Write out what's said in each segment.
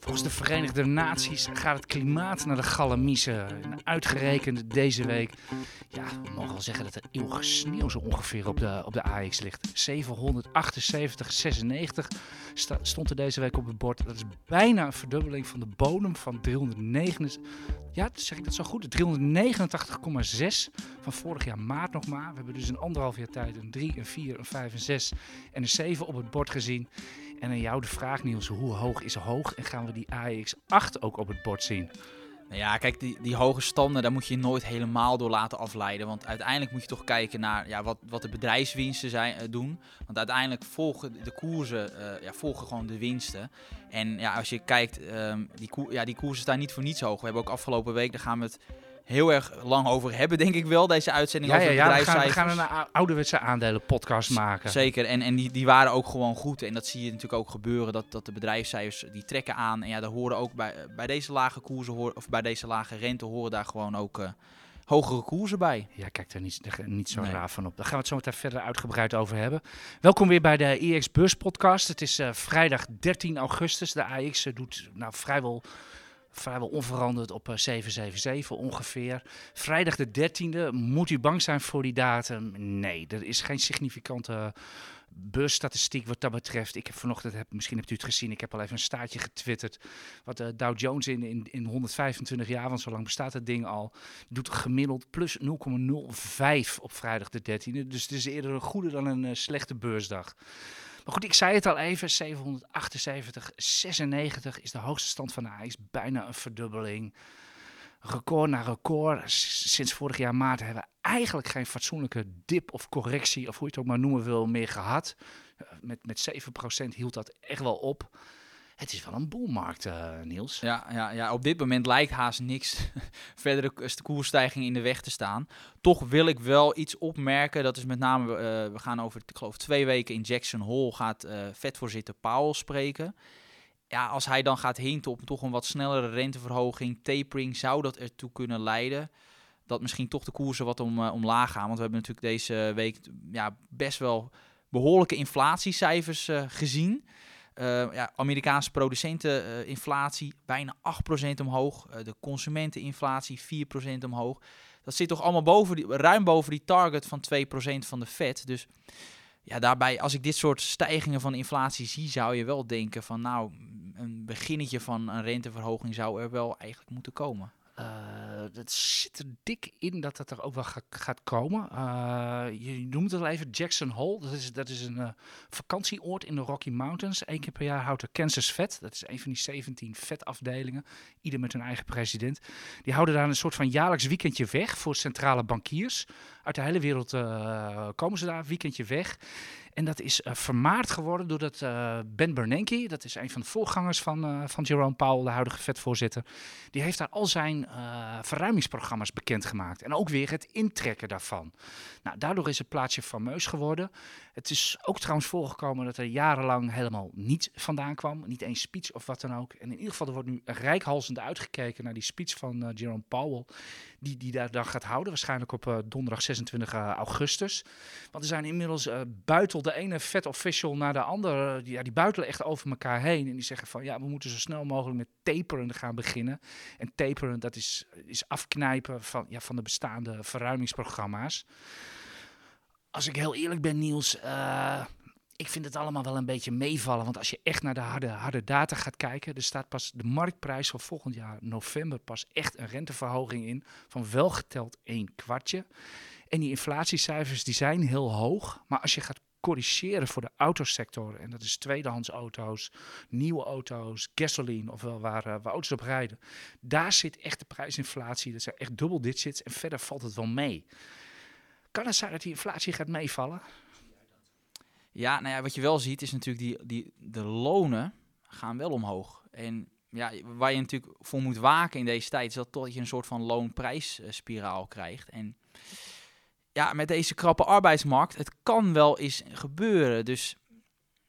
Volgens de Verenigde Naties gaat het klimaat naar de galamiezen. En uitgerekend deze week, ja, we mogen wel zeggen dat er eeuwige sneeuw zo ongeveer op de, op de AX ligt. 778, 96 sta- stond er deze week op het bord. Dat is bijna een verdubbeling van de bodem van 309. Ja, zeg ik dat zo goed? 389,6 van vorig jaar maart nog maar. We hebben dus in anderhalf jaar tijd een 3, een 4, een 5, een 6 en een 7 op het bord gezien. En aan jou de vraag, Niels, hoe hoog is hoog? En gaan we die AX8 ook op het bord zien? Nou ja, kijk, die, die hoge standen, daar moet je nooit helemaal door laten afleiden. Want uiteindelijk moet je toch kijken naar ja, wat, wat de bedrijfswinsten zijn, eh, doen. Want uiteindelijk volgen de koersen eh, ja, volgen gewoon de winsten. En ja, als je kijkt, ehm, die, koer, ja, die koersen staan niet voor niets hoog. We hebben ook afgelopen week, daar gaan we het heel erg lang over hebben, denk ik wel, deze uitzending Ja, over ja, ja we, gaan, we gaan een ou- ouderwetse aandelen podcast maken. Zeker, en, en die, die waren ook gewoon goed. En dat zie je natuurlijk ook gebeuren, dat, dat de bedrijfscijfers die trekken aan. En ja, daar horen ook bij, bij deze lage koersen, hoor, of bij deze lage rente, horen daar gewoon ook eh, hogere koersen bij. Ja, kijk daar niet, daar- niet zo Nee. raar van op. Daar gaan we het zo meteen verder uitgebreid over hebben. Welkom weer bij de EX Beurs podcast. Het is eh, vrijdag 13 augustus. De AX doet nou, vrijwel, vrijwel onveranderd op eh, 777 ongeveer. Vrijdag de 13e. Moet u bang zijn voor die datum? Nee, er is geen significante beursstatistiek wat dat betreft. Ik heb vanochtend, heb, misschien hebt u het gezien, ik heb al even een staartje getwitterd. Wat de Dow Jones in, in, in 125 jaar, want zo lang bestaat het ding al, doet gemiddeld plus 0,05 op vrijdag de 13e. Dus het is eerder een goede dan een eh, slechte beursdag. Maar goed, ik zei het al even, 778, 96 is de hoogste stand van de AX. Bijna een verdubbeling. Record na record. Sinds vorig jaar maart hebben we eigenlijk geen fatsoenlijke dip of correctie, of hoe je het ook maar noemen wil, meer gehad. Eh, Met, met 7% hield dat echt wel op. Het is wel een boelmarkt, eh, Niels. Ja, ja, ja, op dit moment lijkt haast niks verdere koersstijging in de weg te staan. Toch wil ik wel iets opmerken. Dat is met name, eh, we gaan over, ik geloof, twee weken in Jackson Hole gaat eh vetvoorzitter Powell spreken. Ja, als hij dan gaat hinten op toch een wat snellere renteverhoging, tapering, zou dat ertoe kunnen leiden dat misschien toch de koersen wat om, omlaag gaan. Want we hebben natuurlijk deze week ja, best wel behoorlijke inflatiecijfers gezien. Eh, ja, Amerikaanse producenteninflatie bijna 8% omhoog. Eh, de consumenteninflatie 4% omhoog. Dat zit toch allemaal boven die, ruim boven die target van 2% van de Fed. Dus ja, daarbij, als ik dit soort stijgingen van inflatie zie, zou je wel denken van nou, een beginnetje van een renteverhoging zou er wel eigenlijk moeten komen. Eh, het zit er dik in dat dat er ook wel ga- gaat komen. Eh, je noemt het al even Jackson Hole. Dat is, dat is een eh, vakantieoord in de Rocky Mountains. Eén keer per jaar houdt er Kansas Vet. Dat is een van die 17 vetafdelingen. Ieder met hun eigen president. Die houden daar een soort van jaarlijks weekendje weg voor centrale bankiers. Uit de hele wereld komen ze daar, weekendje weg. En dat is eh, vermaard geworden doordat eh, Ben Bernanke, dat is een van de voorgangers van, eh, van Jerome Powell, de huidige vetvoorzitter, die heeft daar al zijn verruimingsprogramma's bekendgemaakt. En ook weer het intrekken daarvan. Nou, daardoor is het plaatsje fameus geworden. Het is ook trouwens voorgekomen dat er jarenlang helemaal niets vandaan kwam. Niet eens speech of wat dan ook. En in ieder geval, er wordt nu rijkhalsend uitgekeken naar die speech van Jerome Powell. Die, die daar dan gaat houden, waarschijnlijk op donderdag 26 augustus. Want er zijn inmiddels buitel de ene vet official naar de andere. Die, ja, die buitelen echt over elkaar heen. En die zeggen van ja, we moeten zo snel mogelijk met taperen gaan beginnen. En taperen, dat is, is afknijpen van, ja, van de bestaande verruimingsprogramma's. Als ik heel eerlijk ben, Niels. eh, ik vind het allemaal wel een beetje meevallen. Want als je echt naar de harde, harde data gaat kijken. Er staat pas de marktprijs voor volgend jaar november pas echt een renteverhoging in. Van wel geteld één kwartje. En die inflatiecijfers die zijn heel hoog. Maar als je gaat corrigeren voor de autosector. En dat is tweedehands auto's, nieuwe auto's, gasoline, ofwel waar, eh, waar auto's op rijden. Daar zit echt de prijsinflatie. Dat zijn echt dubbel digits. En verder valt het wel mee. Kan het zijn dat die inflatie gaat meevallen? Ja, nou ja, wat je wel ziet is natuurlijk die, die de lonen gaan wel omhoog. En ja, waar je natuurlijk voor moet waken in deze tijd, is dat toch je een soort van loonprijsspiraal krijgt. En ja, met deze krappe arbeidsmarkt, het kan wel eens gebeuren. Dus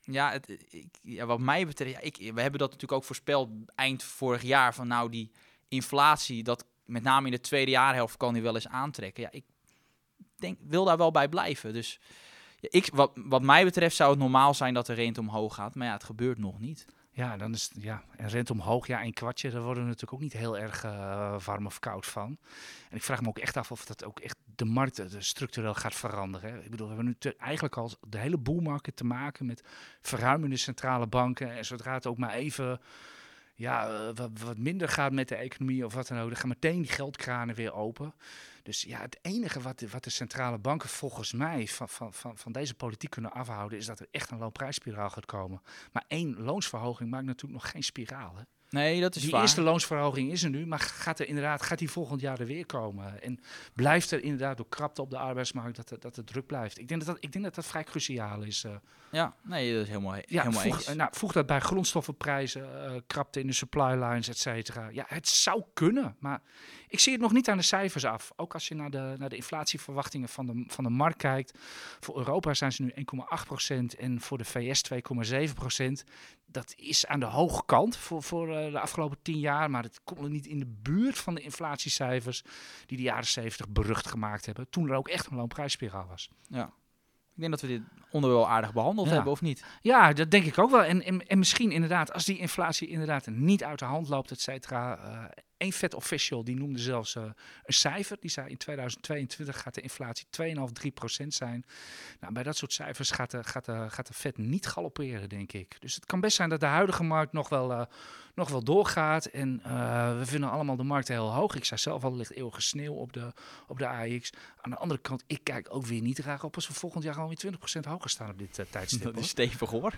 ja, het, ik, ja wat mij betreft, ik, we hebben dat natuurlijk ook voorspeld eind vorig jaar. Van nou, die inflatie, dat met name in de tweede jaarhelft kan die wel eens aantrekken. Ja, ik denk, wil daar wel bij blijven. Dus ik, wat, wat mij betreft zou het normaal zijn dat de rente omhoog gaat. Maar ja, het gebeurt nog niet. Ja, dan is ja, en rent omhoog, ja, een kwartje, daar worden we natuurlijk ook niet heel erg uh, warm of koud van. En ik vraag me ook echt af of dat ook echt de markt structureel gaat veranderen. Ik bedoel, we hebben nu eigenlijk al de hele boelmarkt te maken met verruimende centrale banken. En zodra het ook maar even ja, eh, wat, minder gaat met de economie of wat dan ook, dan gaan meteen die geldkranen weer open. Dus ja, het enige wat de, wat de centrale banken volgens mij van, van, van, van deze politiek kunnen afhouden, is dat er echt een loonprijsspiraal gaat komen. Maar één loonsverhoging maakt natuurlijk nog geen spiraal. Hè? Nee, dat is die waar. eerste loonsverhoging is er nu, maar gaat er inderdaad, gaat die volgend jaar er weer komen? En blijft er inderdaad door krapte op de arbeidsmarkt dat, er, dat het druk blijft? Ik denk dat dat, ik denk dat, dat vrij cruciaal is. Uh. Ja, nee, dat is helemaal, ja, helemaal voeg, eens. Nou, voeg dat bij grondstoffenprijzen, uh, krapte in de supply lines, et cetera. Ja, het zou kunnen, maar ik zie het nog niet aan de cijfers af. Ook als je naar de, naar de inflatieverwachtingen van de, van de markt kijkt. Voor Europa zijn ze nu 1,8% en voor de VS 2,7%. Dat is aan de hoge kant voor, voor uh, de afgelopen 10 jaar, maar het komt nog niet in de buurt van de inflatiecijfers die de jaren 70 berucht gemaakt hebben. Toen er ook echt een loonprijsspiraal was. Ja. Ik denk dat we dit onderwerp aardig behandeld Ja. hebben, of niet? Ja, dat denk ik ook wel. En, en, en misschien inderdaad, als die inflatie inderdaad niet uit de hand loopt, et cetera. eh, Eén vet official die noemde zelfs eh, een cijfer. Die zei in 2022 gaat de inflatie 2,5, 3 procent zijn. Nou, bij dat soort cijfers gaat de, gaat, de, gaat de vet niet galopperen, denk ik. Dus het kan best zijn dat de huidige markt nog wel, eh, nog wel doorgaat. En eh, we vinden allemaal de markt heel hoog. Ik zei zelf al, ligt eeuwige sneeuw op de, op de AX. Aan de andere kant, ik kijk ook weer niet graag op als we volgend jaar gewoon weer 20% hoger staan op dit tijdstip. Dat hoor. is stevig hoor.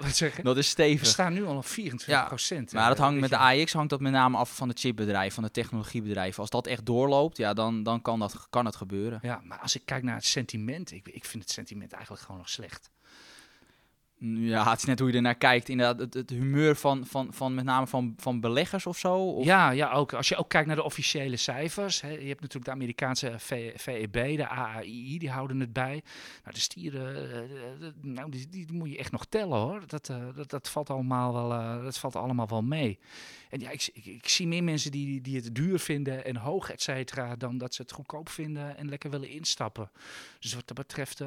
Wat zeg je? Dat is We stevig. staan nu al op 24 procent. Maar dat hangt met de AX hangt dat met name af van het chipbedrijf, van de technologiebedrijven. Als dat echt doorloopt, ja, dan, dan kan, dat, kan het gebeuren. Ja, maar als ik kijk naar het sentiment, ik, ik vind het sentiment eigenlijk gewoon nog slecht. Ja, het is net hoe je ernaar kijkt. Inderdaad, het, het humeur van, van, van met name van, van beleggers of zo. Of, Ja, ja ook. Als je ook kijkt naar de officiële cijfers. Hè, je hebt natuurlijk de Amerikaanse V- VEB, de AAI, die houden het bij. Nou, de stieren, eh, eh, nou, die, die moet je echt nog tellen hoor. Dat, eh, dat, dat, valt allemaal wel, eh, dat valt allemaal wel mee. En ja, ik, ik, ik zie meer mensen die, die het duur vinden en hoog, et cetera, dan dat ze het goedkoop vinden en lekker willen instappen. Dus wat dat betreft.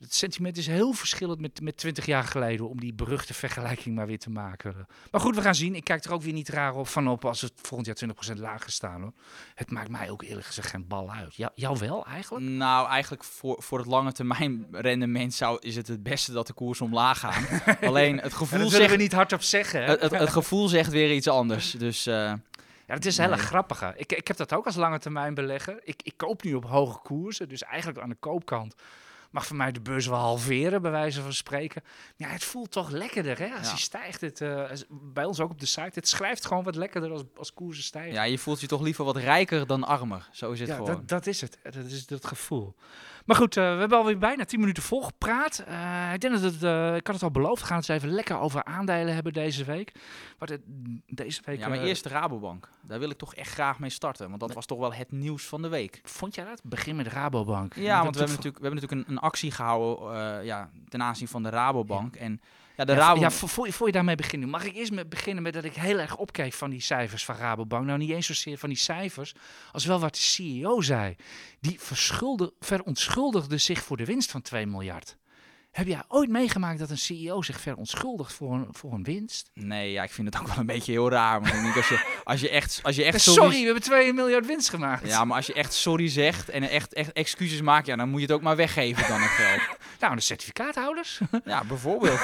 Het sentiment is heel verschillend met, met 20 jaar geleden om die beruchte vergelijking maar weer te maken. Maar goed, we gaan zien. Ik kijk er ook weer niet raar op van op als het volgend jaar 20% lager staan. Hoor. Het maakt mij ook eerlijk gezegd geen bal uit. Ja, jou wel eigenlijk? Nou, eigenlijk voor, voor het lange termijn rendement zou, is het het beste dat de koers omlaag gaan. Alleen het gevoel, dat zegt, we niet hardop zeggen. Het, het, het gevoel zegt weer iets anders. Dus eh, Ja, het is een hele Nee. grappige. Ik, ik heb dat ook als lange termijn belegger. Ik, ik koop nu op hoge koersen, dus eigenlijk aan de koopkant mag voor mij de beurs wel halveren, bij wijze van spreken. Ja, het voelt toch lekkerder, hè? Als Ja. hij stijgt, het, eh, bij ons ook op de site, het schrijft gewoon wat lekkerder als, als koersen stijgen. ja, je voelt je toch liever wat rijker dan armer. Zo is het Ja, gewoon. dat, dat is het. Dat is dat gevoel. Maar goed, eh, we hebben alweer bijna 10 minuten volgepraat. Eh ik denk dat het, eh, ik had het al beloofd, we gaan het eens even lekker over aandelen hebben deze week. Wat het, deze week. Ja, maar eerst de Rabobank. Daar wil ik toch echt graag mee starten. Want dat was toch wel het nieuws van de week. Vond jij dat? Begin met de Rabobank. Ja, want we hebben natuurlijk, we hebben natuurlijk een, een actie gehouden eh, ja, ten aanzien van de Rabobank. En ja, de ja, Rabobank... ja, voor, voor, je- voor je daarmee begint, mag ik eerst met beginnen met dat ik heel erg opkeek van die cijfers van Rabobank. Nou, niet eens zozeer van die cijfers, als wel wat de CEO zei. Die verontschuldigde zich voor de winst van 2 miljard. Heb jij ooit meegemaakt dat een CEO zich verontschuldigt voor een, voor een winst? Nee, ja, ik vind het ook wel een beetje heel raar. Ik denk als je, als je echt, als je echt sorry, Sorry, we hebben 2 miljard winst gemaakt. Ja, maar als je echt sorry zegt en echt, echt excuses maakt, ja, dan moet je het ook maar weggeven dan het geld. Nou, de certificaathouders. Ja, bijvoorbeeld.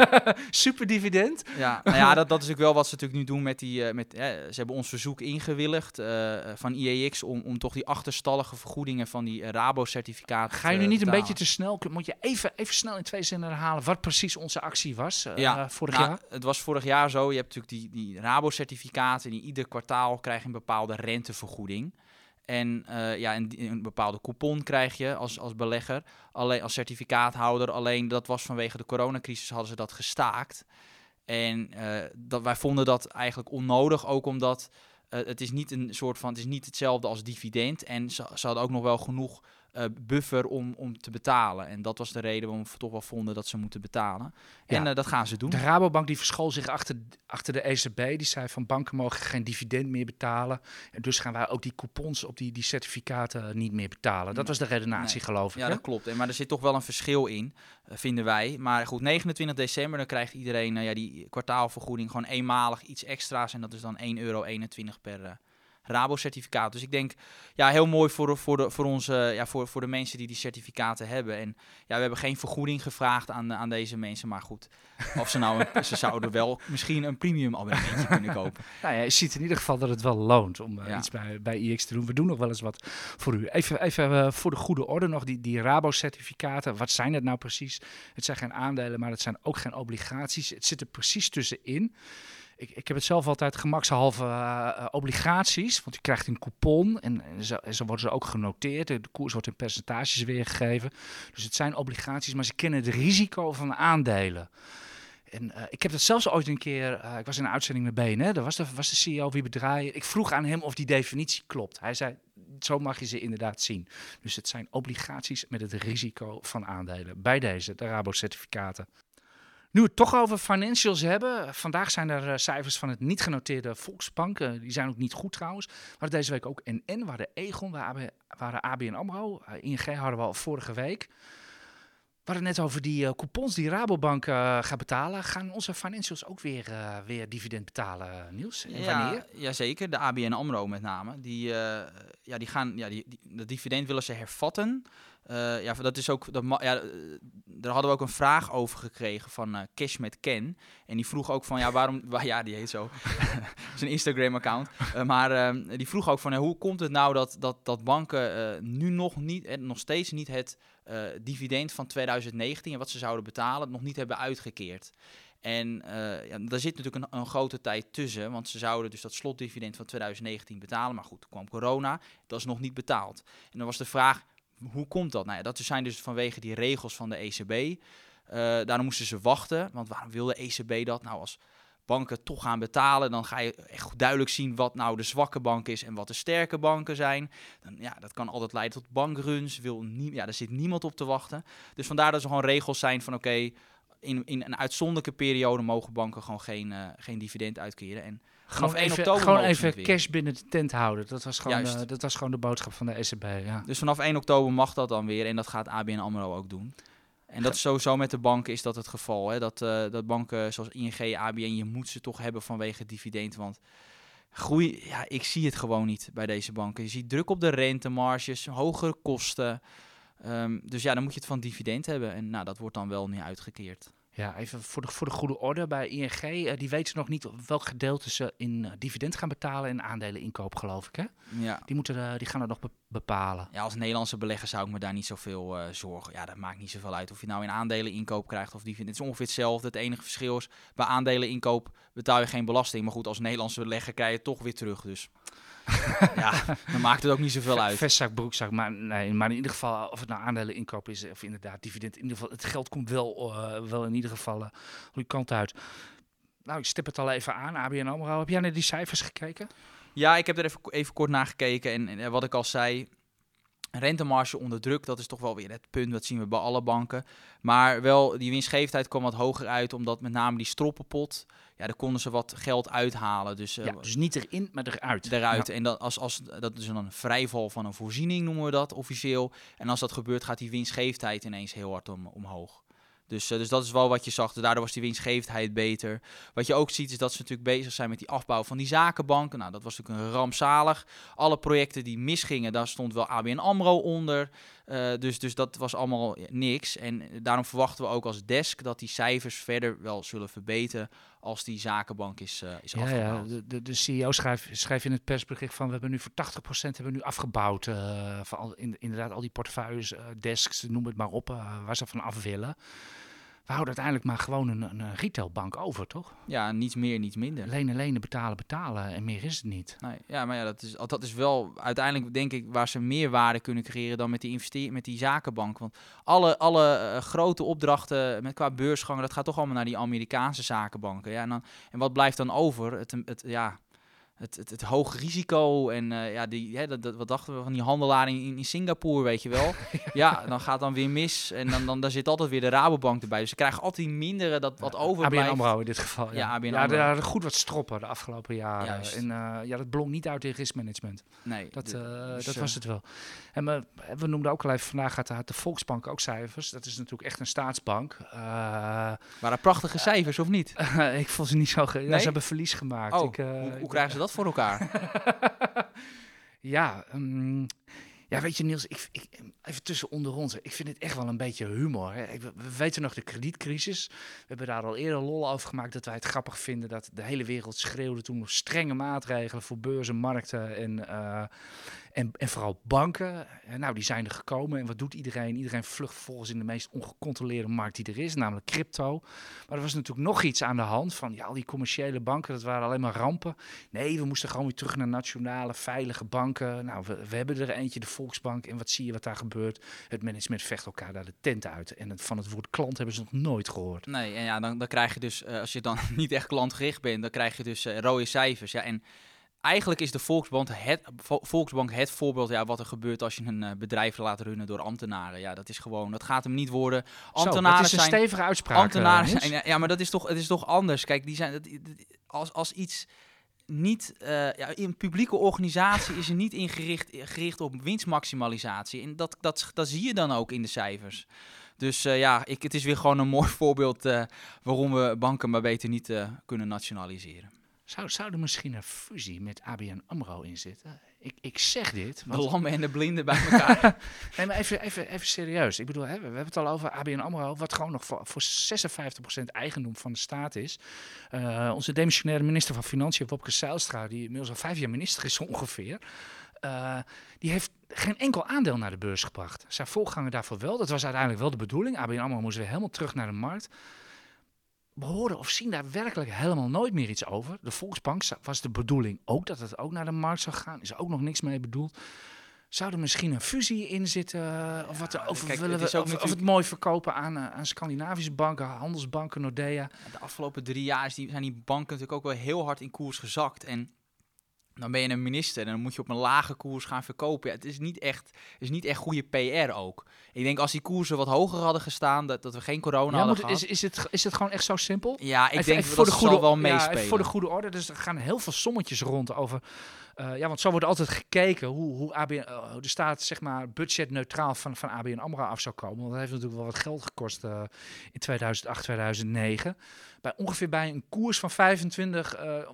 Super dividend. Ja, nou ja, dat, dat is natuurlijk wel wat ze natuurlijk nu doen met die... eh, met, ze hebben ons verzoek ingewilligd eh, van IEX om, om toch die achterstallige vergoedingen van die eh, Rabo-certificaten Ga je nu niet een beetje te snel? Moet je even, even snel in twee zinnen herhalen wat precies onze actie was Ja, vorig Nou, jaar? Het was vorig jaar zo. Je hebt natuurlijk die, die Rabo-certificaten. Die ieder kwartaal krijg je een bepaalde rentevergoeding. En eh, ja, een, een bepaalde coupon krijg je als, als belegger. Alleen als certificaathouder. Alleen dat was vanwege de coronacrisis hadden ze dat gestaakt. En eh, dat, wij vonden dat eigenlijk onnodig. Ook omdat eh, het is niet een soort van. Het is niet hetzelfde als dividend. En ze, ze hadden ook nog wel genoeg eh, buffer om, om te betalen. En dat was de reden waarom we toch wel vonden dat ze moeten betalen. En Ja. eh, dat gaan ze doen. De Rabobank die verschool zich achter, achter de ECB. Die zei van banken mogen geen dividend meer betalen. En dus gaan wij ook die coupons op die, die certificaten niet meer betalen. Dat was de redenatie, Nee. geloof ik. Ja, hè? dat klopt. En, maar er zit toch wel een verschil in, eh, vinden wij. Maar goed, 29 december, dan krijgt iedereen ja, die kwartaalvergoeding gewoon eenmalig iets extra's. En dat is dan 1,21 euro per Rabo-certificaat. Dus ik denk, ja, heel mooi voor, voor, de, voor, onze, ja, voor, voor de mensen die die certificaten hebben. En ja, we hebben geen vergoeding gevraagd aan, aan deze mensen. Maar goed, of ze nou, een- ze zouden wel misschien een premium abonnementje kunnen kopen. Nou ja, je ziet in ieder geval dat het wel loont om eh, Ja. iets bij, bij IX te doen. We doen nog wel eens wat voor u. Even, even eh, voor de goede orde nog, die, die Rabo-certificaten. Wat zijn het nou precies? Het zijn geen aandelen, maar het zijn ook geen obligaties. Het zit er precies tussenin. Ik, ik heb het zelf altijd gemakshalve eh, obligaties, want je krijgt een coupon en, zo, en zo worden ze ook genoteerd. De koers wordt in percentages weergegeven. Dus het zijn obligaties, maar ze kennen het risico van aandelen. En eh, ik heb dat zelfs ooit een keer, ik was in een uitzending met BNR, daar was de, was de CEO wie bedraaien. Ik vroeg aan hem of die definitie klopt. Hij zei, zo mag je ze inderdaad zien. Dus het zijn obligaties met het risico van aandelen. Bij deze, de Rabo-certificaten. Nu we het toch over financials hebben. Vandaag zijn er eh, cijfers van het niet genoteerde Volksbank. Eh, die zijn ook niet goed trouwens. We hadden deze week ook NN, waar de Egon, waar AB, ABN AMRO. Eh, ING hadden we al vorige week. We hadden het net over die eh, coupons die Rabobank eh, gaat betalen. Gaan onze financials ook weer, eh, weer dividend betalen, Niels? En wanneer? Ja, jazeker, de ABN AMRO met name. Die, ja, die gaan, ja, die, die, dat dividend willen ze hervatten. Ja, dat is ook, dat, ja, daar hadden we ook een vraag over gekregen van Cash met Ken. En die vroeg ook van, ja, waarom, wa- ja, die heet zo, zijn Instagram-account. Maar eh, die vroeg ook van, hoe komt het nou dat, dat, dat banken nu nog niet, en nog steeds niet het eh, dividend van 2019 en wat ze zouden betalen, nog niet hebben uitgekeerd. En eh, ja, daar zit natuurlijk een, een grote tijd tussen, want ze zouden dus dat slotdividend van 2019 betalen. Maar goed, kwam corona, dat is nog niet betaald. En dan was de vraag, hoe komt dat? Nou ja, dat zijn dus vanwege die regels van de ECB. Eh, daarom moesten ze wachten, want waarom wil de ECB dat? Nou, als banken toch gaan betalen, dan ga je echt goed duidelijk zien wat nou de zwakke bank is en wat de sterke banken zijn. Dan, ja, dat kan altijd leiden tot bankruns. Wil nie, ja, daar zit niemand op te wachten. Dus vandaar dat er gewoon regels zijn van oké, in, in een uitzonderlijke periode mogen banken gewoon geen, eh, geen dividend uitkeren. En Gewoon 1 even, oktober gewoon even cash binnen de tent houden. Dat was, gewoon, eh, dat was gewoon de boodschap van de ECB. Ja. Dus vanaf 1 oktober mag dat dan weer en dat gaat ABN AMRO ook doen. En dat is sowieso met de banken is dat het geval. Hè? Dat, eh, dat banken zoals ING, ABN, je moet ze toch hebben vanwege dividend. Want groei, ja, ik zie het gewoon niet bij deze banken. Je ziet druk op de rentemarges, hogere kosten. Ehm, dus ja, dan moet je het van dividend hebben. En nou, dat wordt dan wel niet uitgekeerd. Ja, even voor de, voor de goede orde. Bij ING, eh, die weten nog niet welk gedeelte ze in eh, dividend gaan betalen en aandelen inkoop, geloof ik. Hè? Ja. Die, moeten, eh, die gaan het nog be- bepalen. Ja, als Nederlandse belegger zou ik me daar niet zoveel zorgen. Ja, dat maakt niet zoveel uit of je nou in aandelen inkoop krijgt of dividend. Het is ongeveer hetzelfde. Het enige verschil is, bij aandelen inkoop betaal je geen belasting. Maar goed, als Nederlandse belegger krijg je het toch weer terug. Dus ja, dan maakt het ook niet zoveel uit. Vestzak, broekzak, maar, nee, maar in ieder geval, of het nou aandelen inkoop is of inderdaad dividend. In ieder geval, het geld komt wel, eh, wel in ieder geval uh, goede kant uit. Nou, ik stip het al even aan, ABN AMRO. Heb jij naar die cijfers gekeken? Ja, ik heb er even, even kort naar gekeken. En, en wat ik al zei, rentemarge onder druk, dat is toch wel weer het punt. Dat zien we bij alle banken. Maar wel, die winstgevendheid kwam wat hoger uit, omdat met name die stroppenpot, ja, daar konden ze wat geld uithalen. Dus, uh, ja, dus niet erin, maar eruit. Eruit. Ja. En dat, als, als, dat is dan een vrijval van een voorziening, noemen we dat officieel. En als dat gebeurt, gaat die winstgevendheid ineens heel hard om, omhoog. Dus, uh, dus dat is wel wat je zag. Daardoor was die winstgevendheid beter. Wat je ook ziet is dat ze natuurlijk bezig zijn met die afbouw van die zakenbanken. Nou, dat was natuurlijk een rampzalig. Alle projecten die misgingen, daar stond wel ABN AMRO onder. Uh, dus, dus dat was allemaal niks. En daarom verwachten we ook als desk dat die cijfers verder wel zullen verbeteren als die zakenbank is, uh, is ja, afgebouwd. Ja, de, de, de CEO schrijft, schrijft in het persbericht van we hebben nu voor 80% hebben we nu afgebouwd. Uh, van al, in, inderdaad al die portefeuilles, desks, noem het maar op, waar ze van af willen. We houden uiteindelijk maar gewoon een, een retailbank over, toch? Ja, niets meer, niets minder. Lenen, lenen, betalen, betalen en meer is het niet. Nee, ja, maar ja, dat is, dat is wel uiteindelijk denk ik waar ze meer waarde kunnen creëren dan met die investeer met die zakenbank. Want alle, alle uh, grote opdrachten met qua beursgangen, dat gaat toch allemaal naar die Amerikaanse zakenbanken. Ja, en, dan, en wat blijft dan over? Het, het, ja, het, het, het hoge risico en eh, ja, die, hè, dat, dat, wat dachten we van die handelaar in, in Singapore, weet je wel. ja, dan gaat dan weer mis en dan, dan daar zit altijd weer de Rabobank erbij. Dus ze krijgen altijd mindere dat wat overblijft. ABN AMRO in dit geval. Ja, Ja, ABN ja daar goed wat stroppen de afgelopen jaren. Juist. En eh, ja, dat blonk niet uit in riskmanagement. Nee, Dat, de- eh, dus, dat eh, was het wel. En we, we noemden ook al even, vandaag had, had de Volksbank ook cijfers. Dat is natuurlijk echt een staatsbank. Eh, Waren prachtige cijfers of niet? ik vond ze niet zo... Ja, Nee? ze hebben verlies gemaakt. Oh, ik, eh, hoe, krijgen ze dat voor elkaar? Ja, mm, ja, weet je Niels, ik, ik, even tussen onder ons. Ik vind het echt wel een beetje humor. Hè. Ik, we we weten nog de kredietcrisis. We hebben daar al eerder lol over gemaakt dat wij het grappig vinden dat de hele wereld schreeuwde toen op strenge maatregelen voor beurzen, markten en, eh, en, en vooral banken. En nou, die zijn er gekomen. En wat doet iedereen? Iedereen vlucht volgens in de meest ongecontroleerde markt die er is, namelijk crypto. Maar er was natuurlijk nog iets aan de hand van ja, al die commerciële banken, dat waren alleen maar rampen. Nee, we moesten gewoon weer terug naar nationale, veilige banken. Nou, we, hebben er eentje, de Volksbank. En wat zie je wat daar gebeurt? Het management vecht elkaar daar de tent uit. En van het woord klant hebben ze nog nooit gehoord. Nee, en ja, dan, dan krijg je dus, eh, als je dan niet echt klantgericht bent, dan krijg je dus eh, rode cijfers. Ja, en eigenlijk is de Volksbank het, Vo- Volksbank het voorbeeld ja, wat er gebeurt als je een eh, bedrijf laat runnen door ambtenaren. Ja, dat is gewoon, dat gaat hem niet worden. Ambtenaren Zo, dat is een zijn stevige uitspraak. ambtenaren eh, zijn, ja, maar dat is toch, het is toch anders. Kijk, die zijn, dat- als, als iets niet, eh, ja, een publieke organisatie is er niet ingericht gericht op winstmaximalisatie. En dat, dat, dat zie je dan ook in de cijfers. Dus ja, ik, het is weer gewoon een mooi voorbeeld waarom we banken maar beter niet kunnen nationaliseren. Zou, zou er misschien een fusie met ABN AMRO in zitten? Ik, ik zeg dit. De want- lammen en de blinden bij elkaar. Nee, maar even, even, even serieus. Ik bedoel, hè, we hebben het al over ABN AMRO, wat gewoon nog voor, voor 56% eigendom van de staat is. Eh, onze demissionaire minister van Financiën, Wopke Zijlstra, die inmiddels al vijf jaar minister is ongeveer, eh, die heeft geen enkel aandeel naar de beurs gebracht. Zijn voorganger daarvoor wel. Dat was uiteindelijk wel de bedoeling. ABN AMRO moest weer helemaal terug naar de markt. We horen of zien daar werkelijk helemaal nooit meer iets over. De Volksbank was de bedoeling ook dat het ook naar de markt zou gaan. Is er ook nog niks mee bedoeld. Zou er misschien een fusie in zitten? Of, wat, of, kijk, willen we, ook of, of het mooi verkopen aan, eh, aan Scandinavische banken, handelsbanken, Nordea? De afgelopen drie jaar zijn die banken natuurlijk ook wel heel hard in koers gezakt. En dan ben je een minister en dan moet je op een lage koers gaan verkopen. Ja, het is niet echt, is niet echt goede PR ook. Ik denk als die koersen wat hoger hadden gestaan, dat, dat we geen corona Ja, hadden gehad. is, is, het, is het gewoon echt zo simpel? ja, ik Even- denk even dat dat zal wel ja, meespelen. voor de goede orde. Dus er gaan heel veel sommetjes rond over. Eh, ja, want zo wordt altijd gekeken hoe, hoe ABN, eh, hoe de staat zeg maar budgetneutraal van, van ABN AMRO af zou komen. Want dat heeft natuurlijk wel wat geld gekost eh, in 2008, 2009. Bij ongeveer bij een koers van 25 eh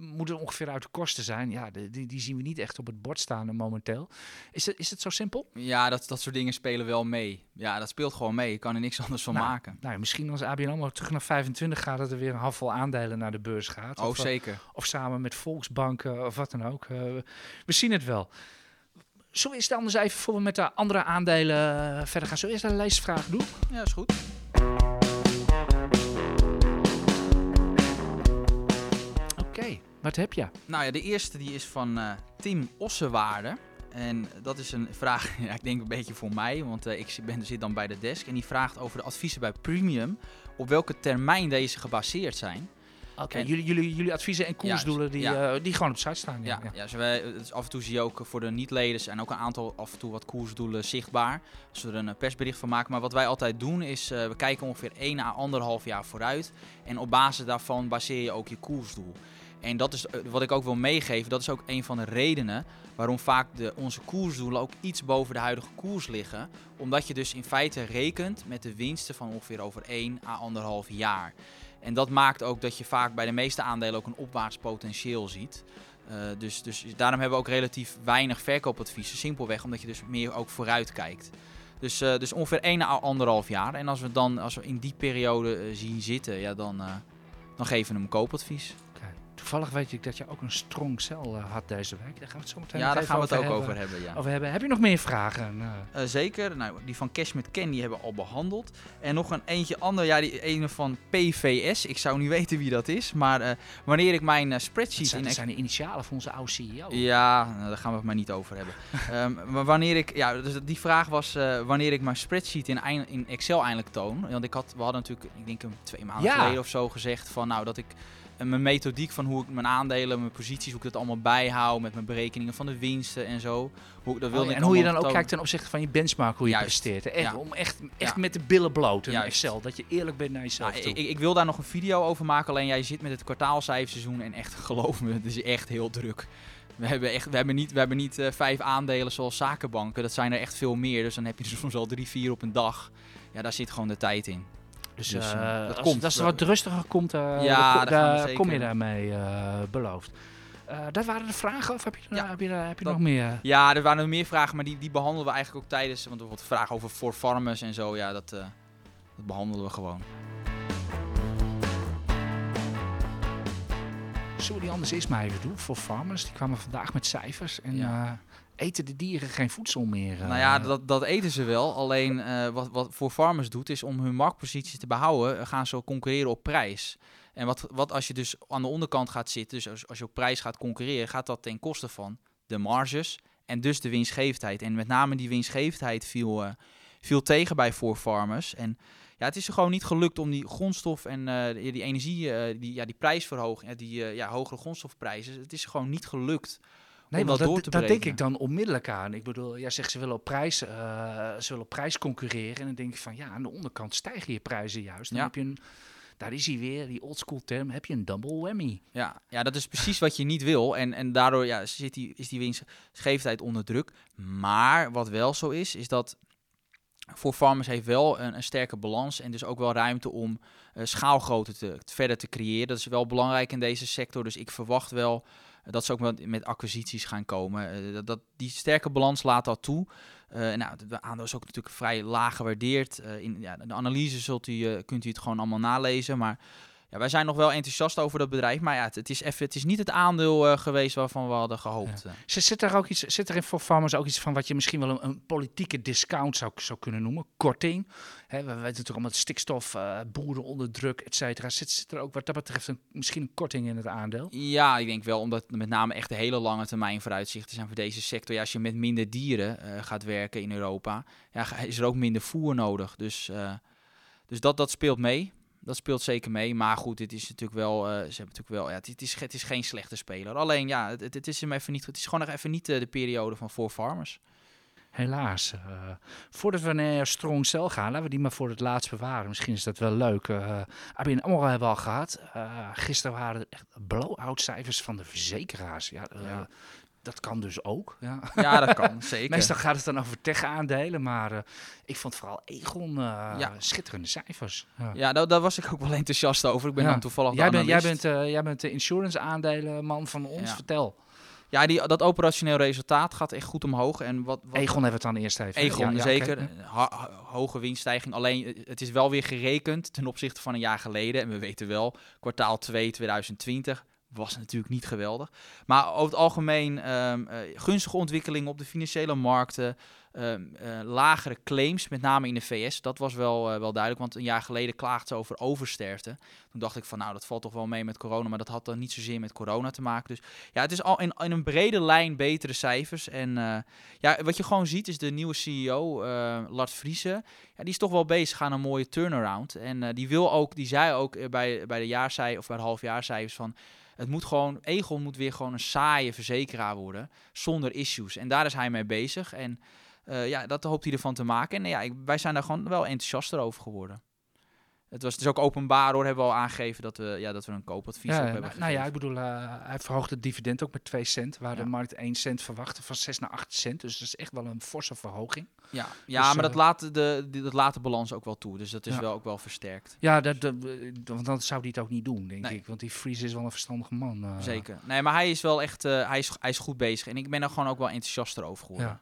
moet het ongeveer uit de kosten zijn. Ja, de- die, die zien we niet echt op het bord staan momenteel. Is het, is het zo simpel? Ja, dat, dat soort dingen spelen wel mee. Ja, dat speelt gewoon mee. Je kan er niks anders van Nou, maken. Nou, misschien als ABN AMRO terug naar 25 gaat, dat er weer een handvol aandelen naar de beurs gaat. Oh, Of, zeker. Of samen met Volksbanken of wat dan ook. Eh, we zien het wel. Zullen we eerst anders even voor we met de andere aandelen eh, verder gaan? Zullen we eerst een leesvraag doen? Ja, is goed. Oké, wat heb je? Nou ja, de eerste die is van eh, Tim Ossewaarde. En dat is een vraag, ja, ik denk een beetje voor mij, want ik ben, zit dan bij de desk. En die vraagt over de adviezen bij Premium, op welke termijn deze gebaseerd zijn. Oké, En- jullie, jullie, jullie adviezen en koersdoelen die, ja. eh, die gewoon op site staan. Ja, ja. dus wij, dus af en toe zie je ook voor de niet-leden zijn ook een aantal af en toe wat koersdoelen zichtbaar. Als we er een eh, persbericht van maken. Maar wat wij altijd doen is, eh, we kijken ongeveer 1 à 1,5 jaar vooruit. En op basis daarvan baseer je ook je koersdoel. En dat is eh, wat ik ook wil meegeven. Dat is ook een van de redenen waarom vaak de, onze koersdoelen ook iets boven de huidige koers liggen. Omdat je dus in feite rekent met de winsten van ongeveer over 1 à 1,5 jaar. En dat maakt ook dat je vaak bij de meeste aandelen ook een opwaarts potentieel ziet. Eh, dus, dus daarom hebben we ook relatief weinig verkoopadviezen. Simpelweg omdat je dus meer ook vooruit kijkt. Dus, eh, dus ongeveer 1 à 1,5 jaar. En als we dan als we in die periode eh, zien zitten, ja, dan, dan geven we hem koopadvies. Toevallig weet ik dat je ook een strong cel eh, had deze week. Daar gaan we het zo meteen Ja, daar gaan we het ook hebben. over hebben. Ja. over hebben. Heb je nog meer vragen? Eh, Eh, zeker. Nou, die van Cash met Ken die hebben we al behandeld. En nog een eentje ander, ja, die ene van PVS. Ik zou niet weten wie dat is. Maar wanneer ik mijn eh, dat spreadsheet zijn, in dat zijn de initialen van onze oude CEO. Ja, nou, daar gaan we het maar niet over hebben. Ehm, maar wanneer ik, ja, dus die vraag was wanneer ik mijn spreadsheet in, in Excel eindelijk toon. Want ik had, we hadden natuurlijk, ik denk een twee maanden Ja. geleden of zo gezegd van nou dat ik en mijn methodiek van hoe ik mijn aandelen, mijn posities, hoe ik dat allemaal bijhoud met mijn berekeningen van de winsten en zo. Hoe, dat wilde Oh, en hoe je dan ook kijkt ten opzichte van je benchmark, hoe je Juist. presteert. Echt, Ja. Om echt, echt Ja. met de billen bloot in Juist. Excel. Dat je eerlijk bent naar jezelf Nou, toe. ik, ik wil daar nog een video over maken, alleen jij zit met het kwartaalcijferseizoen en echt, geloof me, het is echt heel druk. We hebben, echt, we hebben niet, we hebben niet eh, vijf aandelen zoals zakenbanken, dat zijn er echt veel meer. Dus dan heb je er soms al drie, vier op een dag. Ja, daar zit gewoon de tijd in. Dus dus, eh, eh, dat als, komt. als het wat rustiger komt, eh, Ja, daar kom je daarmee beloofd. Dat waren de vragen, of heb je, Ja, heb je, heb je dat- nog meer? Ja, er waren nog meer vragen, maar die, die behandelen we eigenlijk ook tijdens, want bijvoorbeeld vragen over for farmers en zo, ja, dat, eh, dat behandelen we gewoon. Zullen we die anders eerst maar even doen voor farmers? Die kwamen vandaag met cijfers. En Ja. Eten de dieren geen voedsel meer? eh? Nou ja, dat, dat eten ze wel. Alleen eh, wat, wat voor farmers doet, is om hun marktposities te behouden, eh, gaan ze concurreren op prijs. En wat, wat als je dus aan de onderkant gaat zitten, dus als, als je op prijs gaat concurreren, gaat dat ten koste van de marges en dus de winstgevendheid. En met name die winstgevendheid viel, eh, viel tegen bij voor farmers. En ja, het is er gewoon niet gelukt om die grondstof en eh, die, energie, eh, die, ja, die prijsverhoging, eh, die eh, ja, hogere grondstofprijzen, het is gewoon niet gelukt Nee, want dat dat, door te dat denk ik dan onmiddellijk aan. Ik bedoel, jij zegt ze willen op prijs, eh, ze willen op prijs concurreren. En dan denk ik van ja, aan de onderkant stijgen je prijzen juist. Dan Ja. heb je een, daar is hij weer, die oldschool term, heb je een double whammy. Ja, ja, dat is precies wat je niet wil. En, en daardoor ja, zit die, is die winstgevendheid onder druk. Maar wat wel zo is, is dat voor farmers heeft wel een, een sterke balans en dus ook wel ruimte om eh, schaalgrootte te, verder te creëren. Dat is wel belangrijk in deze sector. Dus ik verwacht wel dat ze ook met, met acquisities gaan komen. Eh, dat, dat, die sterke balans laat dat toe. Eh nou, de aandeel is ook natuurlijk vrij laag gewaardeerd. Eh, in ja, de analyse zult u, eh, kunt u het gewoon allemaal nalezen. Maar ja, wij zijn nog wel enthousiast over dat bedrijf. Maar ja, het, het is, even, het is niet het aandeel eh, geweest waarvan we hadden gehoopt. eh. Zit, er ook iets, zit er in voor farmers ook iets van wat je misschien wel een, een politieke discount zou, zou kunnen noemen? Korting. Hè, we weten natuurlijk allemaal stikstof, eh, boeren onder druk, et cetera. Zit, zit er ook wat dat betreft een, misschien een korting in het aandeel? Ja, ik denk wel, omdat met name echt de hele lange termijn vooruitzichten zijn voor deze sector. Ja, als je met minder dieren eh, gaat werken in Europa, ja, is er ook minder voer nodig. Dus, dus dat, dat speelt mee. Dat speelt zeker mee. Maar goed, dit is natuurlijk wel. eh, ze hebben natuurlijk wel. Ja, het, het is, het is geen slechte speler. Alleen ja, het, het, is hem even niet. Het is gewoon nog even niet eh, de periode van voor farmers. Helaas. eh, voordat we naar Strong Cell gaan, laten we die maar voor het laatst bewaren. Misschien is dat wel leuk. Uh, AMRO hebben we al gehad. Eh, gisteren waren er echt blow-out cijfers van de verzekeraars. Ja, Ja. Dat kan dus ook. Ja. Ja, dat kan zeker. Meestal gaat het dan over tech-aandelen, maar eh, ik vond vooral Egon eh, Ja. schitterende cijfers. Ja. Ja, daar, daar was ik ook wel enthousiast over. Ik ben dan toevallig. Jij, bent, jij, bent, eh, jij bent de insurance-aandelenman van ons. Vertel. Ja, die, dat operationeel resultaat gaat echt goed omhoog. En wat, wat, Egon hebben we het dan eerst even. Egon, Ja, zeker. oké. Ha- ha- hoge winststijging. Alleen, het is wel weer gerekend ten opzichte van een jaar geleden. En we weten wel, kwartaal 2 2020 was natuurlijk niet geweldig. Maar over het algemeen ehm, eh, gunstige ontwikkelingen op de financiële markten. ehm, eh, lagere claims, met name in de VS. Dat was wel, eh, wel duidelijk, want een jaar geleden klaagden ze over oversterfte. Toen dacht ik van, nou, dat valt toch wel mee met corona. Maar dat had dan niet zozeer met corona te maken. Dus ja, het is al in, in een brede lijn betere cijfers. En ja, wat je gewoon ziet is de nieuwe CEO, Lars Friese. Ja, die is toch wel bezig aan een mooie turnaround. En die wil ook, die zei ook bij, bij de jaarcijfers of bij de halfjaarcijfers van. Het moet gewoon, Egon moet weer gewoon een saaie verzekeraar worden, zonder issues. En daar is hij mee bezig. En eh, ja, dat hoopt hij ervan te maken. En ja, wij zijn daar gewoon wel enthousiaster over geworden. Het was dus ook openbaar hoor, hebben we al aangegeven dat we, ja, dat we een koopadvies Ja, op nou, hebben nou ja, gegeven. ik bedoel, eh, hij verhoogt het dividend ook met 2 cent, waar Ja. de markt 1 cent verwachtte, van 6 naar 8 cent. Dus dat is echt wel een forse verhoging. Ja, ja Dus, maar dat eh, laat, de, die- dat laat de balans ook wel toe. Dus dat is Ja. wel ook wel versterkt. Ja, dat, dat, eh, want dan zou hij het ook niet doen, denk Nee. ik. Want die Fries is wel een verstandige man. Zeker. Nee, maar hij is wel echt, hij, is, hij is goed bezig. En ik ben er gewoon ook wel enthousiaster over geworden. Ja.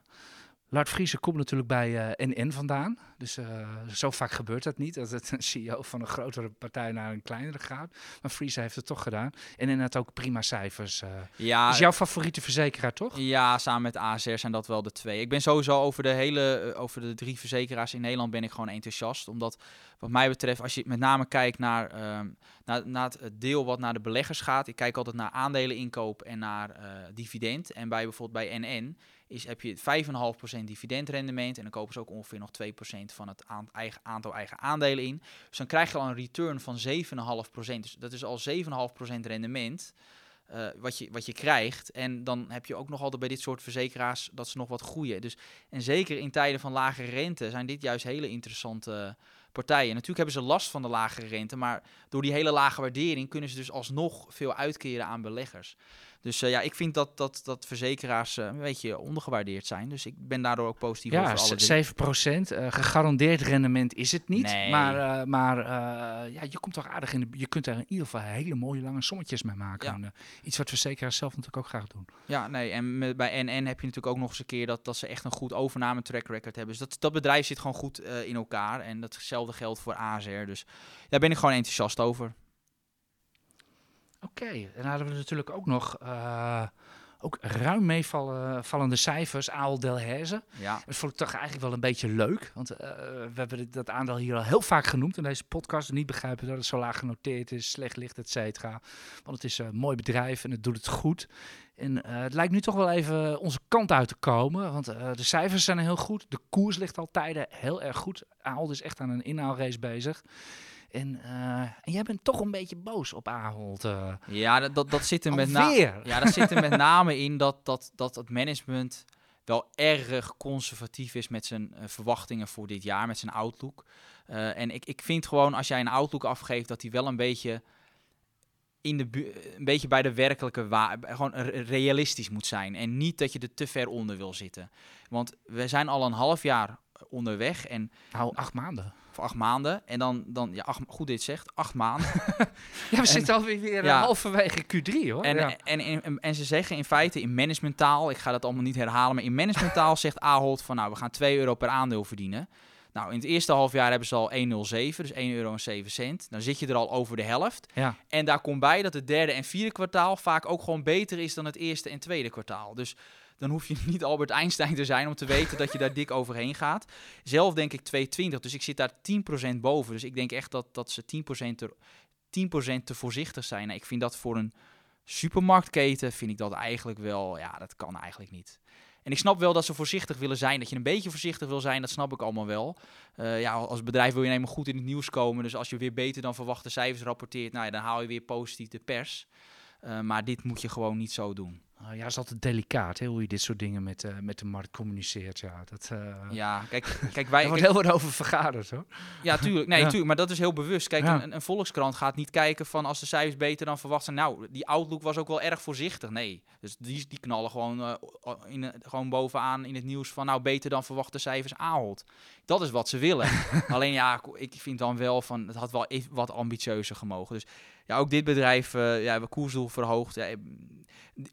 Lart Friese komt natuurlijk bij eh, NN vandaan. Dus eh, zo vaak gebeurt dat niet. Dat het een CEO van een grotere partij naar een kleinere gaat. Maar Friese heeft het toch gedaan. En NN had ook prima cijfers. eh. Ja, is jouw favoriete verzekeraar, toch? ja, samen met ASR zijn dat wel de twee. Ik ben sowieso over de hele, eh, over de drie verzekeraars in Nederland ben ik gewoon enthousiast. Omdat wat mij betreft, als je met name kijkt naar, ehm, naar, naar het deel wat naar de beleggers gaat. Ik kijk altijd naar aandeleninkoop en naar dividend. En bij bijvoorbeeld bij NN is, heb je 5,5% dividendrendement. En dan kopen ze ook ongeveer nog 2% van het eigen, aantal eigen aandelen in. Dus dan krijg je al een return van 7,5%. Dus dat is al 7,5% rendement. Uh, wat, je, wat je krijgt. En dan heb je ook nog altijd bij dit soort verzekeraars dat ze nog wat groeien. Dus, en zeker in tijden van lage rente zijn dit juist hele interessante partijen. Natuurlijk hebben ze last van de lagere rente, maar door die hele lage waardering kunnen ze dus alsnog veel uitkeren aan beleggers. Dus uh, ja, ik vind dat, dat, dat verzekeraars uh, een beetje ondergewaardeerd zijn. Dus ik ben daardoor ook positief ja, over alle 7 procent. Uh, gegarandeerd rendement is het niet. Nee. Maar, maar ja, je komt toch aardig in de, Je kunt er in ieder geval hele mooie lange sommetjes mee maken. Ja. iets wat verzekeraars zelf natuurlijk ook graag doen. Ja, nee. En met, bij NN heb je natuurlijk ook nog eens een keer dat, dat ze echt een goed overname track record hebben. Dus dat, dat bedrijf zit gewoon goed in elkaar. En datzelfde geldt voor ASR. Dus daar ben ik gewoon enthousiast over. Oké, en dan hadden we natuurlijk ook nog uh, ook ruim meevallende cijfers. Aal Delhaize. Ja. Dat vond ik toch eigenlijk wel een beetje leuk. Want uh, we hebben dat aandeel hier al heel vaak genoemd in deze podcast. Niet begrijpen dat het zo laag genoteerd is, slecht ligt, et cetera. Want het is een mooi bedrijf en het doet het goed. En uh, het lijkt nu toch wel even onze kant uit te komen. Want de cijfers zijn heel goed. De koers ligt al tijden heel erg goed. Ahold is echt aan een inhaalrace bezig. En, uh, en, jij bent toch een beetje boos op Ahold. Uh, ja, dat, dat, dat zit er met name. Ja, dat zit er met name in dat, dat, dat het management wel erg conservatief is met zijn uh, verwachtingen voor dit jaar, met zijn outlook. en ik, ik vind gewoon als jij een outlook afgeeft, dat hij wel een beetje in de een beetje bij de werkelijke waar gewoon realistisch moet zijn en niet dat je er te ver onder wil zitten. Want we zijn al een half jaar onderweg en nou acht maanden acht maanden. En dan, dan ja, acht, goed dit zegt, acht maanden. ja, we zitten alweer weer ja, halverwege Q3 hoor. En, ja. en, en, en, ze zeggen in feite in managementtaal, ik ga dat allemaal niet herhalen, maar in managementtaal zegt Ahold van nou, we gaan 2 euro per aandeel verdienen. Nou, in het eerste half jaar hebben ze al 1,07, dus 1 euro en 7 cent. Dan zit je er al over de helft. Ja. En daar komt bij dat het derde en vierde kwartaal vaak ook gewoon beter is dan het eerste en tweede kwartaal. Dus dan hoef je niet Albert Einstein te zijn om te weten dat je daar dik overheen gaat. Zelf denk ik 2,20, dus ik zit daar 10% boven. Dus ik denk echt dat, dat ze 10%, er, 10 te voorzichtig zijn. Nou, ik vind dat voor een supermarktketen, vind ik dat eigenlijk wel, ja, dat kan eigenlijk niet. En ik snap wel dat ze voorzichtig willen zijn. Dat je een beetje voorzichtig wil zijn, dat snap ik allemaal wel. Uh, ja, als bedrijf wil je helemaal goed in het nieuws komen. Dus als je weer beter dan verwachte cijfers rapporteert, nou ja, dan haal je weer positief de pers. Uh, maar dit moet je gewoon niet zo doen. Uh, ja, is altijd delicaat hè, hoe je dit soort dingen met, uh, met de markt communiceert. Ja, dat, uh, ja kijk, kijk wij. er wordt heel wat over vergaderd hoor. Ja, tuurlijk. Nee, ja. tuurlijk. Maar dat is heel bewust. Kijk, ja. een, een, volkskrant gaat niet kijken van als de cijfers beter dan verwacht zijn. Nou, die outlook was ook wel erg voorzichtig. Nee. Dus die, die knallen gewoon, in, gewoon bovenaan in het nieuws van nou beter dan verwachte cijfers Ahold. Dat is wat ze willen. Alleen ja, ik vind dan wel van het had wel even wat ambitieuzer gemogen. Dus ja, ook dit bedrijf, uh, ja, hebben koersdoel verhoogd. Ja,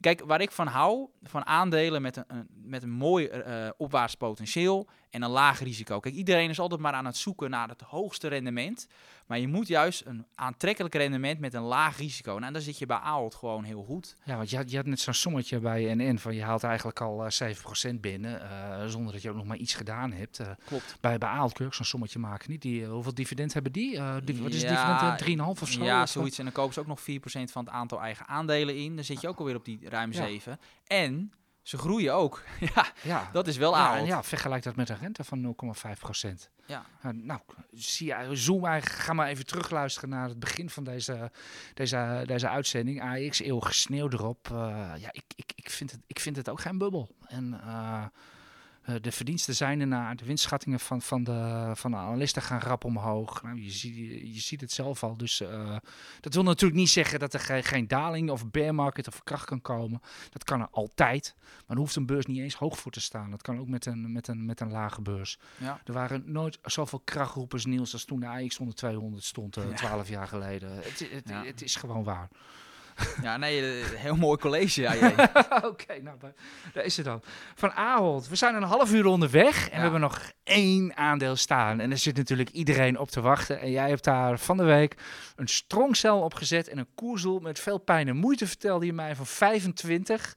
kijk, waar ik van hou, van aandelen met een, met een mooi uh, opwaarts potentieel en een laag risico. Kijk, iedereen is altijd maar aan het zoeken naar het hoogste rendement. Maar je moet juist een aantrekkelijk rendement met een laag risico. Nou, en dan zit je bij Ahold gewoon heel goed. Ja, want je had, je had net zo'n sommetje bij NN van je haalt eigenlijk al uh, eh, 7% binnen. Uh, zonder dat je ook nog maar iets gedaan hebt. Uh, Klopt. Bij, bij Ahold kun je ook zo'n sommetje maken. Niet? Die, hoeveel dividend hebben die? die wat is ja, dividend? 3,5 of zo? Ja, zoiets. En dan kopen ze ook nog 4% van het aantal eigen aandelen in. Dan zit je ook alweer op die ruim 7. En ze groeien ook. ja, ja, dat is wel ja, Ja, vergelijk dat met een rente van 0,5 procent. Ja. Uh, nou, zie, zoom eigenlijk, ga maar even terugluisteren naar het begin van deze, deze, deze uitzending. AX, eeuwige sneeuw erop. Uh, ja, ik, ik, ik, vind het, ik vind het ook geen bubbel. En... Uh, de verdiensten zijn ernaar, de winstschattingen van, van, de, van de analisten gaan rap omhoog. Nou, je, ziet, je ziet het zelf al. Dus uh, dat wil natuurlijk niet zeggen dat er geen, geen daling of bear market of kracht kan komen. Dat kan er altijd. Maar dan hoeft een beurs niet eens hoog voor te staan. Dat kan ook met een, met een, met een lage beurs. Ja. Er waren nooit zoveel krachtroepers, Niels, als toen de AX onder 200 stond, uh, ja. 12 jaar geleden. Het, het, ja. het is gewoon waar. Ja, nee, heel mooi college. Ja, Oké, okay, nou, daar is het dan. Van Ahold, we zijn een half uur onderweg en ja. we hebben nog één aandeel staan. En er zit natuurlijk iedereen op te wachten. En jij hebt daar van de week een strongcel op gezet en een koersdoel met veel pijn en moeite, vertelde je mij, van 25.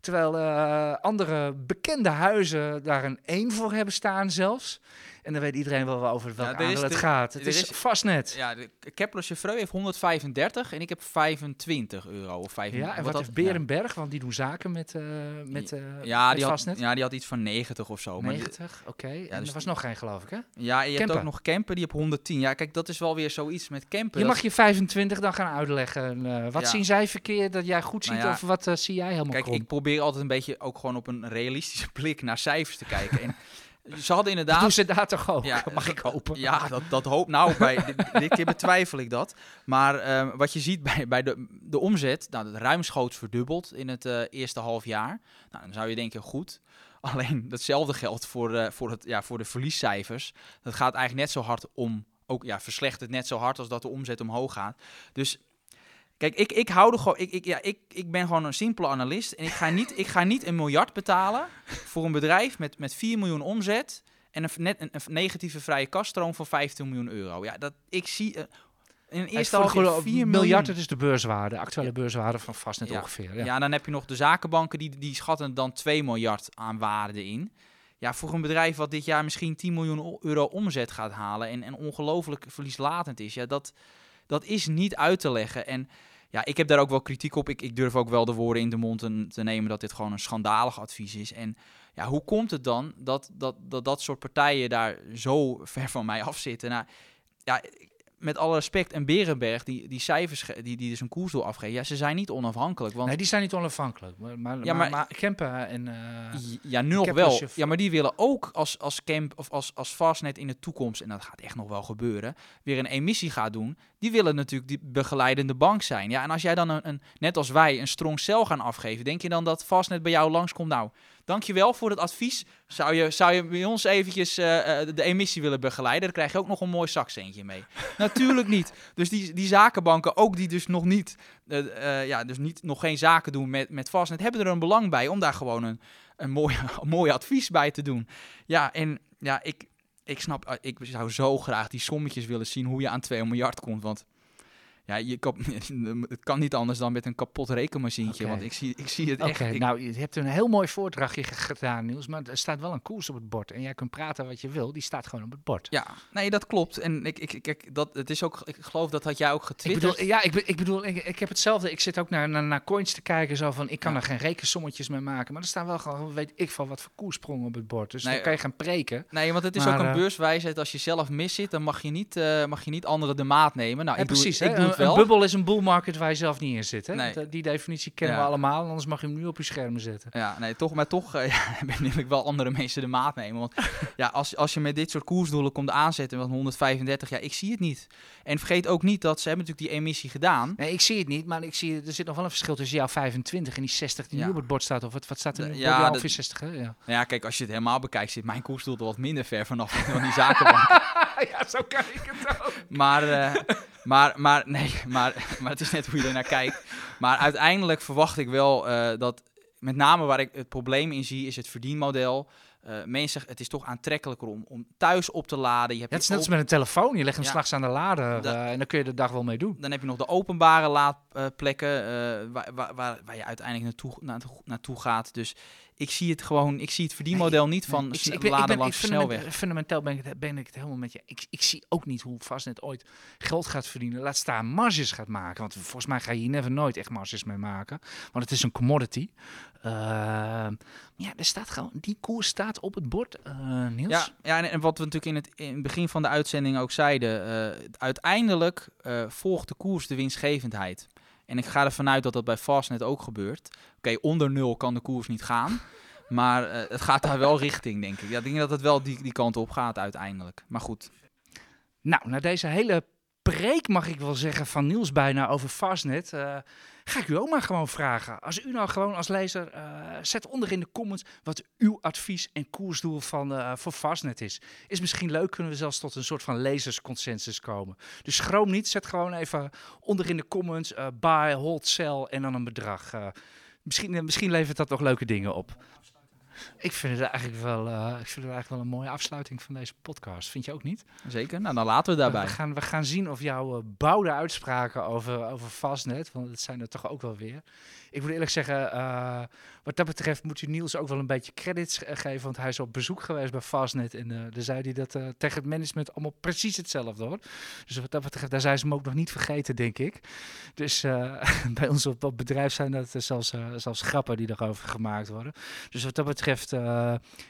Terwijl uh, andere bekende huizen daar een 1 voor hebben staan zelfs. En dan weet iedereen wel over welk Ja, aandeel het gaat. Het is, is- vastnet. Ja, de Kepler Chevreux heeft 135 en ik heb 25 euro of 25. Ja, en wat wat heeft Berenberg? Want die doen zaken met, eh met, eh Ja, met die had, vastnet. ja, die had iets van 90 of zo. Maar die- 90, oké. en dus er was nog geen, geloof ik, hè? ja, je hebt ook nog Kempen, die op 110. Ja, kijk, dat is wel weer zoiets met Kempen. Je mag je 25 dan gaan uitleggen. eh, wat Ja. zien zij verkeerd dat jij goed ziet? Nou ja, of wat eh, zie jij helemaal Kijk, krom? ik probeer altijd een beetje ook gewoon op een realistische blik naar cijfers te kijken. En ze hadden inderdaad... doen ze daar toch ook? Ja, mag ik hopen? Ja, dat, dat hoop. Nou, bij, dit, dit keer betwijfel ik dat. Maar ehm, wat je ziet bij, bij de, de omzet, nou, dat ruimschoots verdubbeld in het eh, eerste half jaar. Nou, dan zou je denken, goed. Alleen datzelfde geldt voor, eh, voor, het, ja, voor de verliescijfers. Dat gaat eigenlijk net zo hard om, ook ja, verslechtert net zo hard als dat de omzet omhoog gaat. Dus kijk, ik, ik hou er gewoon, ik, ik, ja, ik, ik ben gewoon een simpele analist. En ik ga niet, ik ga niet een miljard betalen voor een bedrijf met, met 4 miljoen omzet. En een, net een, een negatieve vrije kaststroom van 15 miljoen euro. Ja, dat ik zie. eh, in eerste jaar 4 miljard, dat is de beurswaarde, de actuele beurswaarde van vastnet Ja. ongeveer. Ja. Ja. dan heb je nog de zakenbanken die, die schatten dan 2 miljard aan waarde in. Ja, voor een bedrijf wat dit jaar misschien 10 miljoen euro omzet gaat halen en, en ongelooflijk verlieslatend is, ja, dat, dat is niet uit te leggen. En ja, ik heb daar ook wel kritiek op. Ik, ik durf ook wel de woorden in de mond te, nemen dat dit gewoon een schandalig advies is. En ja, hoe komt het dan dat dat, dat, dat soort partijen daar zo ver van mij afzitten? Nou, ja, met alle respect, en Berenberg, die, die cijfers, die, die dus een koersdoel afgeven, ja, ze zijn niet onafhankelijk. Want Nee, die zijn niet onafhankelijk. Maar, maar, Ja, maar, maar- Kempen en... eh, Ja, nu nog wel. Ja, maar die willen ook als, als Camp of als, als Fastnet in de toekomst, en dat gaat echt nog wel gebeuren, weer een emissie gaat doen. Die willen natuurlijk die begeleidende bank zijn. Ja, en als jij dan een, een net als wij een strong cel gaan afgeven, denk je dan dat Fastnet bij jou langskomt? Nou, dankjewel voor het advies. Zou je, zou je bij ons eventjes eh, eh, de emissie willen begeleiden? Dan krijg je ook nog een mooi zakcentje mee. Natuurlijk niet. Dus die, die zakenbanken, ook die dus nog niet, eh, ja, dus niet, nog geen zaken doen met, met Fastnet, hebben er een belang bij om daar gewoon een, een, mooi, een mooi advies bij te doen. Ja, en ja, ik, ik snap, ik zou zo graag die sommetjes willen zien hoe je aan 2 miljard komt. Want ja, je kan, het kan niet anders dan met een kapot rekenmachientje. Want ik zie, ik zie het echt. ik- nou, je hebt een heel mooi voordrachtje ge- gedaan, Niels. Maar er staat wel een koers op het bord. En jij kunt praten wat je wil. Die staat gewoon op het bord. ja, nee, dat klopt. En ik, ik, ik, ik- dat, het is ook, ik geloof dat had jij ook Ik getwitterd. bedoel, ja, ik, ik bedoel, ik, ik heb hetzelfde. Ik zit ook naar, naar, naar coins te kijken. Zo van, ik kan Ja. er geen rekensommetjes mee maken. Maar er staan wel gewoon, weet ik van wat voor koersprongen op het bord. Dus Nee, dan kan je gaan preken. Nee, want het is Maar, ook een eh, beurswijsheid. Als je zelf mis zit, dan mag je niet, eh, mag je niet anderen de maat nemen. Nou, ik precies, ik hè? Een, wel. een bubbel is een bull market waar je zelf niet in zit. Hè? Nee. Want, eh, die definitie kennen Ja. we allemaal. Anders mag je hem nu op je schermen zetten. Ja, nee, toch, maar toch eh, ja, wil ik wel andere mensen de maat nemen. Want ja, als, als je met dit soort koersdoelen komt aanzetten met 135, ja, ik zie het niet. En vergeet ook niet dat ze hebben natuurlijk die emissie gedaan. Nee, ik zie het niet, maar ik zie, er zit nog wel een verschil tussen jouw 25 en die 60 die Ja. nu op het bord staat. Of wat, wat staat er nu? ja, Ja, dat- ongeveer 60, hè? Ja. Ja, kijk, als je het helemaal bekijkt, zit mijn koersdoel er wat minder ver vanaf dan die zakenbank. ja, zo kan ik het ook. Maar, eh, maar, maar, nee, maar, maar het is net hoe je er naar kijkt. Maar uiteindelijk verwacht ik wel eh, dat, met name waar ik het probleem in zie, is het verdienmodel. Eh mensen, het is toch aantrekkelijker om, om thuis op te laden. Je hebt Ja, het is net als met een telefoon. Je legt hem Ja. straks aan de lader eh, en dan kun je de dag wel mee doen. Dan heb je nog de openbare laadplekken waar, waar, waar, waar je uiteindelijk naartoe, naartoe gaat. Dus ik zie het gewoon, ik zie het verdienmodel niet van Nee, ik, ik, ben- ik laden ben, ik langs de snelweg. fundamenteel ben ik, het, ben ik het helemaal met je. Ik, ik zie ook niet hoe Fastnet ooit geld gaat verdienen. Laat staan marges gaat maken. Want volgens mij ga je hier never nooit echt marges mee maken. Want het is een commodity. Ehm, ja, er staat gewoon, die koers staat op het bord, eh, Niels. Ja, ja en, en wat we natuurlijk in het, in het begin van de uitzending ook zeiden. eh, uiteindelijk eh, volgt de koers de winstgevendheid. En ik ga ervan uit dat dat bij Fastnet ook gebeurt. Oké, onder nul kan de koers niet gaan. Maar eh, het gaat daar wel richting, denk ik. Ja, ik denk dat het wel die, die kant op gaat uiteindelijk. Maar goed. Nou, na deze hele preek, mag ik wel zeggen, van Niels bijna over Fastnet, eh, ga ik u ook maar gewoon vragen. Als u nou gewoon als lezer, eh, zet onder in de comments wat uw advies en koersdoel van, eh, voor Fastnet is. Is misschien leuk, kunnen we zelfs tot een soort van lezersconsensus komen. Dus schroom niet, zet gewoon even onder in de comments buy, hold, sell en dan een bedrag. Misschien, misschien levert dat nog leuke dingen op. Ik vind het eigenlijk wel, uh, ik vind het eigenlijk wel een mooie afsluiting van deze podcast. Vind je ook niet? Zeker. Nou, dan laten we daarbij. We gaan, we gaan zien of jouw uh, bouwde uitspraken over, over Fastnet, want het zijn er toch ook wel weer. Ik moet eerlijk zeggen, uh, wat dat betreft moet je Niels ook wel een beetje credits geven, want hij is op bezoek geweest bij Fastnet en uh, daar zei hij dat uh, tegen het management allemaal precies hetzelfde hoor. Dus wat dat betreft, daar zijn ze hem ook nog niet vergeten, denk ik. Dus bij ons op, op bedrijf zijn dat zelfs, zelfs grappen die erover gemaakt worden. Dus wat dat betreft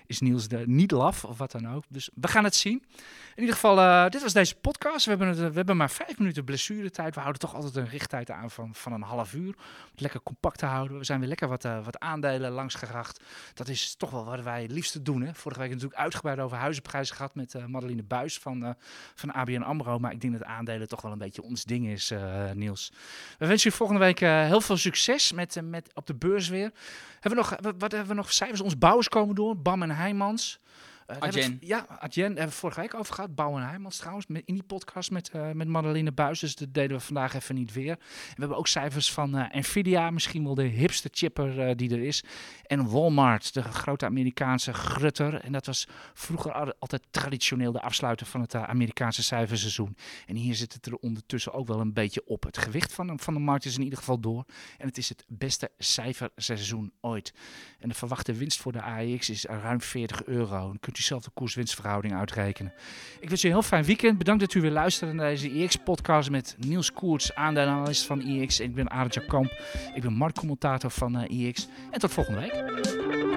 is Niels er niet laf of wat dan ook. Dus we gaan het zien. In ieder geval, dit was deze podcast. We hebben, het, we hebben maar vijf minuten blessuretijd. We houden toch altijd een richttijd aan van, van een half uur. Lekker compact te houden. We zijn weer lekker wat, wat aandelen langs geracht. Dat is toch wel wat wij het liefst doen. Hè. Vorige week natuurlijk uitgebreid over huizenprijzen gehad met Madeline Buis van, van ABN AMRO. Maar ik denk dat aandelen toch wel een beetje ons ding is, Niels. We wensen u volgende week heel veel succes met, met op de beurs weer. Hebben we nog, wat hebben we nog cijfers? Ons bouwers komen door. Bam en Heijmans. Uh, Adjen. ja, Adjen hebben we vorige week over gehad. Bouwen Heijmans trouwens, met, in die podcast met, uh, met Madeline Buis. Dus dat deden we vandaag even niet weer. En we hebben ook cijfers van uh, Nvidia, misschien wel de hipste chipper die er is. En Walmart, de grote Amerikaanse grutter. En dat was vroeger altijd traditioneel de afsluiter van het Amerikaanse cijferseizoen. En hier zit het er ondertussen ook wel een beetje op. Het gewicht van, van de markt is in ieder geval door. En het is het beste cijferseizoen ooit. En de verwachte winst voor de AEX is ruim 40 euro. Dan kunt zelf de koers-winstverhouding uitrekenen. Ik wens u een heel fijn weekend. Bedankt dat u weer luisterde naar deze IX-podcast met Niels Koerts, aandelenanalist van IX. Ik ben Arend Kamp. Ik ben marktcommentator van IX. En tot volgende week.